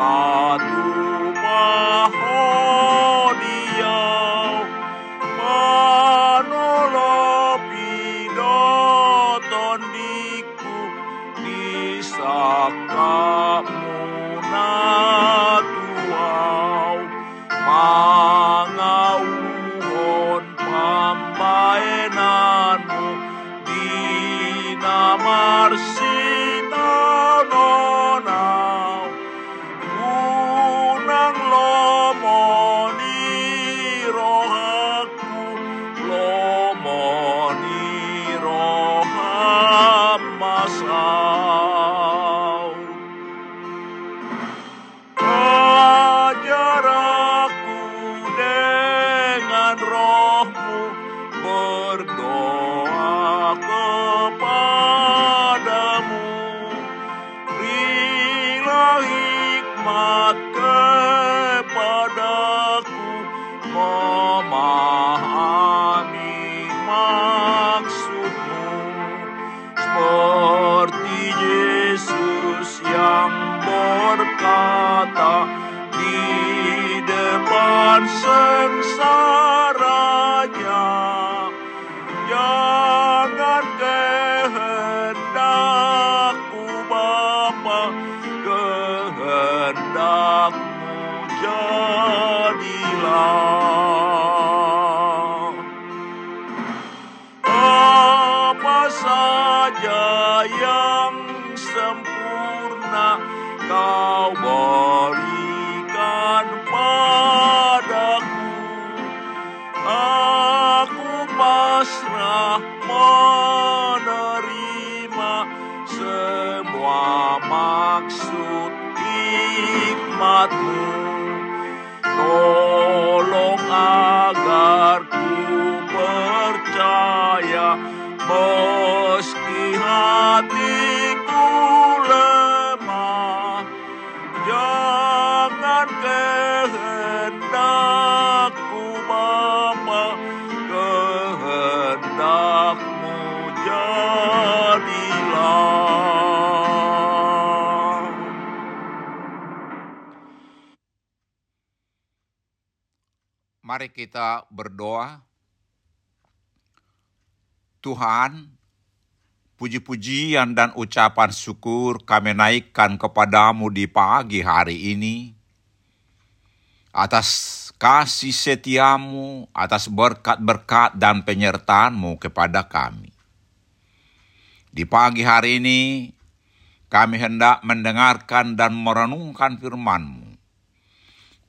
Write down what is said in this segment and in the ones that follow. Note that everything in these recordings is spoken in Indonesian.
Di depan sengsaranya jangan kehendakku Bapa kehendakmu jadilah. Apa saja yang sempurna kau hikmatmu Tolong agar ku percaya meski hatiku lemah Jangan kehendakku Mari kita berdoa. Tuhan, puji-pujian dan ucapan syukur kami naikkan kepadamu di pagi hari ini. Atas kasih setiamu, atas berkat-berkat dan penyertaanmu kepada kami. Di pagi hari ini, kami hendak mendengarkan dan merenungkan firman-Mu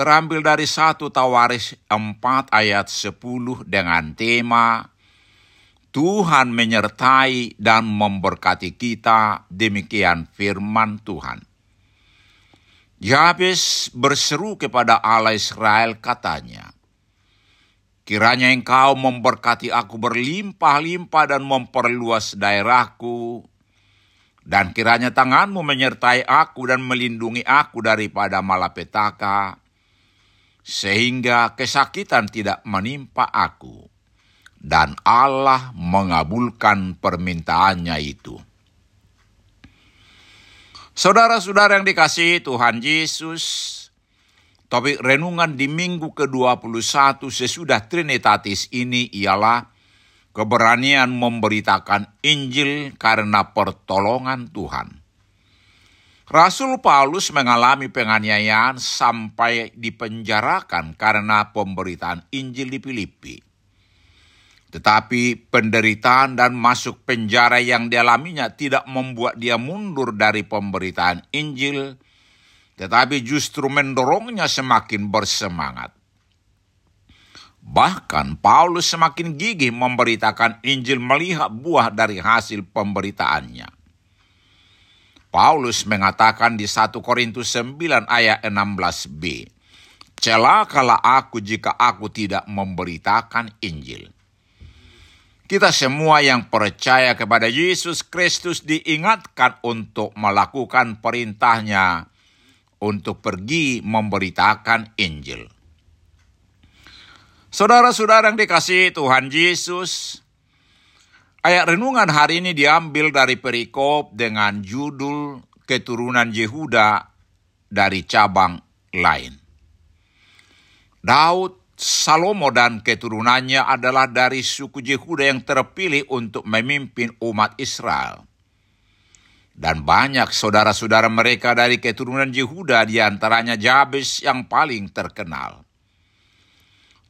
terambil dari satu Tawaris 4 ayat 10 dengan tema Tuhan menyertai dan memberkati kita, demikian firman Tuhan. Yabes berseru kepada Allah Israel katanya, Kiranya engkau memberkati aku berlimpah-limpah dan memperluas daerahku, dan kiranya tanganmu menyertai aku dan melindungi aku daripada malapetaka, sehingga kesakitan tidak menimpa aku. Dan Allah mengabulkan permintaannya itu. Saudara-saudara yang dikasihi Tuhan Yesus, Topik renungan di minggu ke-21 sesudah Trinitatis ini ialah keberanian memberitakan Injil karena pertolongan Tuhan. Rasul Paulus mengalami penganiayaan sampai dipenjarakan karena pemberitaan Injil di Filipi. Tetapi penderitaan dan masuk penjara yang dialaminya tidak membuat dia mundur dari pemberitaan Injil, tetapi justru mendorongnya semakin bersemangat. Bahkan Paulus semakin gigih memberitakan Injil melihat buah dari hasil pemberitaannya. Paulus mengatakan di 1 Korintus 9 ayat 16b, Celakalah aku jika aku tidak memberitakan Injil. Kita semua yang percaya kepada Yesus Kristus diingatkan untuk melakukan perintahnya untuk pergi memberitakan Injil. Saudara-saudara yang dikasih Tuhan Yesus, ayat renungan hari ini diambil dari perikop dengan judul keturunan Yehuda dari cabang lain. Daud, Salomo dan keturunannya adalah dari suku Yehuda yang terpilih untuk memimpin umat Israel dan banyak saudara-saudara mereka dari keturunan Yehuda di antaranya Jabes yang paling terkenal.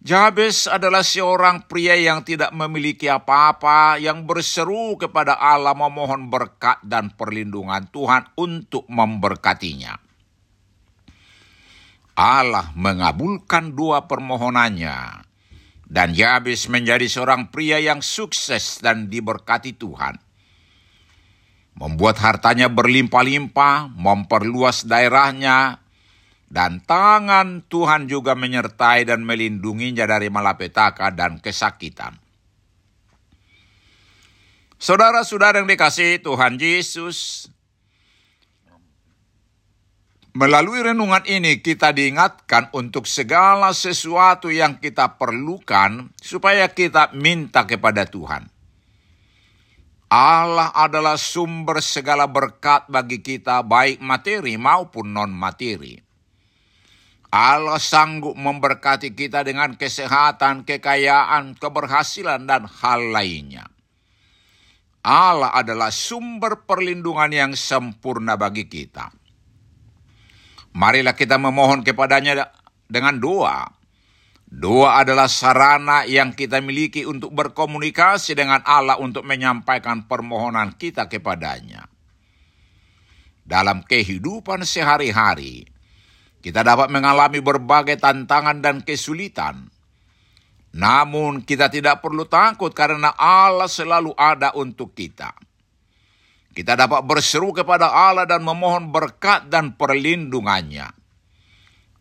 Jabes adalah seorang pria yang tidak memiliki apa-apa, yang berseru kepada Allah memohon berkat dan perlindungan Tuhan untuk memberkatinya. Allah mengabulkan dua permohonannya, dan Jabes menjadi seorang pria yang sukses dan diberkati Tuhan membuat hartanya berlimpah-limpah, memperluas daerahnya, dan tangan Tuhan juga menyertai dan melindunginya dari malapetaka dan kesakitan. Saudara-saudara yang dikasih Tuhan Yesus, melalui renungan ini kita diingatkan untuk segala sesuatu yang kita perlukan supaya kita minta kepada Tuhan. Allah adalah sumber segala berkat bagi kita, baik materi maupun non-materi. Allah sanggup memberkati kita dengan kesehatan, kekayaan, keberhasilan, dan hal lainnya. Allah adalah sumber perlindungan yang sempurna bagi kita. Marilah kita memohon kepadanya dengan doa Doa adalah sarana yang kita miliki untuk berkomunikasi dengan Allah untuk menyampaikan permohonan kita kepadanya. Dalam kehidupan sehari-hari, kita dapat mengalami berbagai tantangan dan kesulitan. Namun kita tidak perlu takut karena Allah selalu ada untuk kita. Kita dapat berseru kepada Allah dan memohon berkat dan perlindungannya.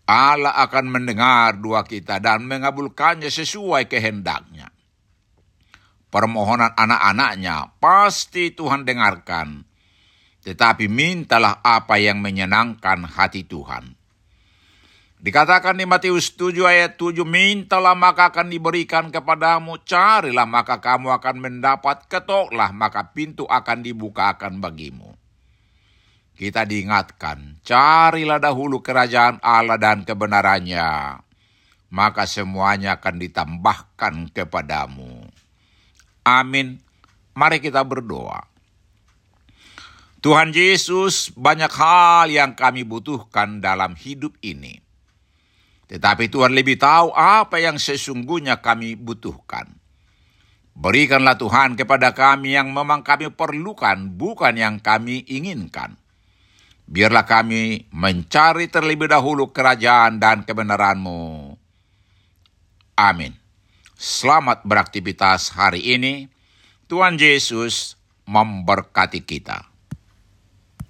Allah akan mendengar doa kita dan mengabulkannya sesuai kehendaknya. Permohonan anak-anaknya pasti Tuhan dengarkan, tetapi mintalah apa yang menyenangkan hati Tuhan. Dikatakan di Matius 7 ayat 7, mintalah maka akan diberikan kepadamu, carilah maka kamu akan mendapat, ketoklah maka pintu akan dibukakan bagimu kita diingatkan, carilah dahulu kerajaan Allah dan kebenarannya, maka semuanya akan ditambahkan kepadamu. Amin. Mari kita berdoa. Tuhan Yesus, banyak hal yang kami butuhkan dalam hidup ini. Tetapi Tuhan lebih tahu apa yang sesungguhnya kami butuhkan. Berikanlah Tuhan kepada kami yang memang kami perlukan, bukan yang kami inginkan. Biarlah kami mencari terlebih dahulu kerajaan dan kebenaran-Mu. Amin. Selamat beraktivitas hari ini. Tuhan Yesus memberkati kita.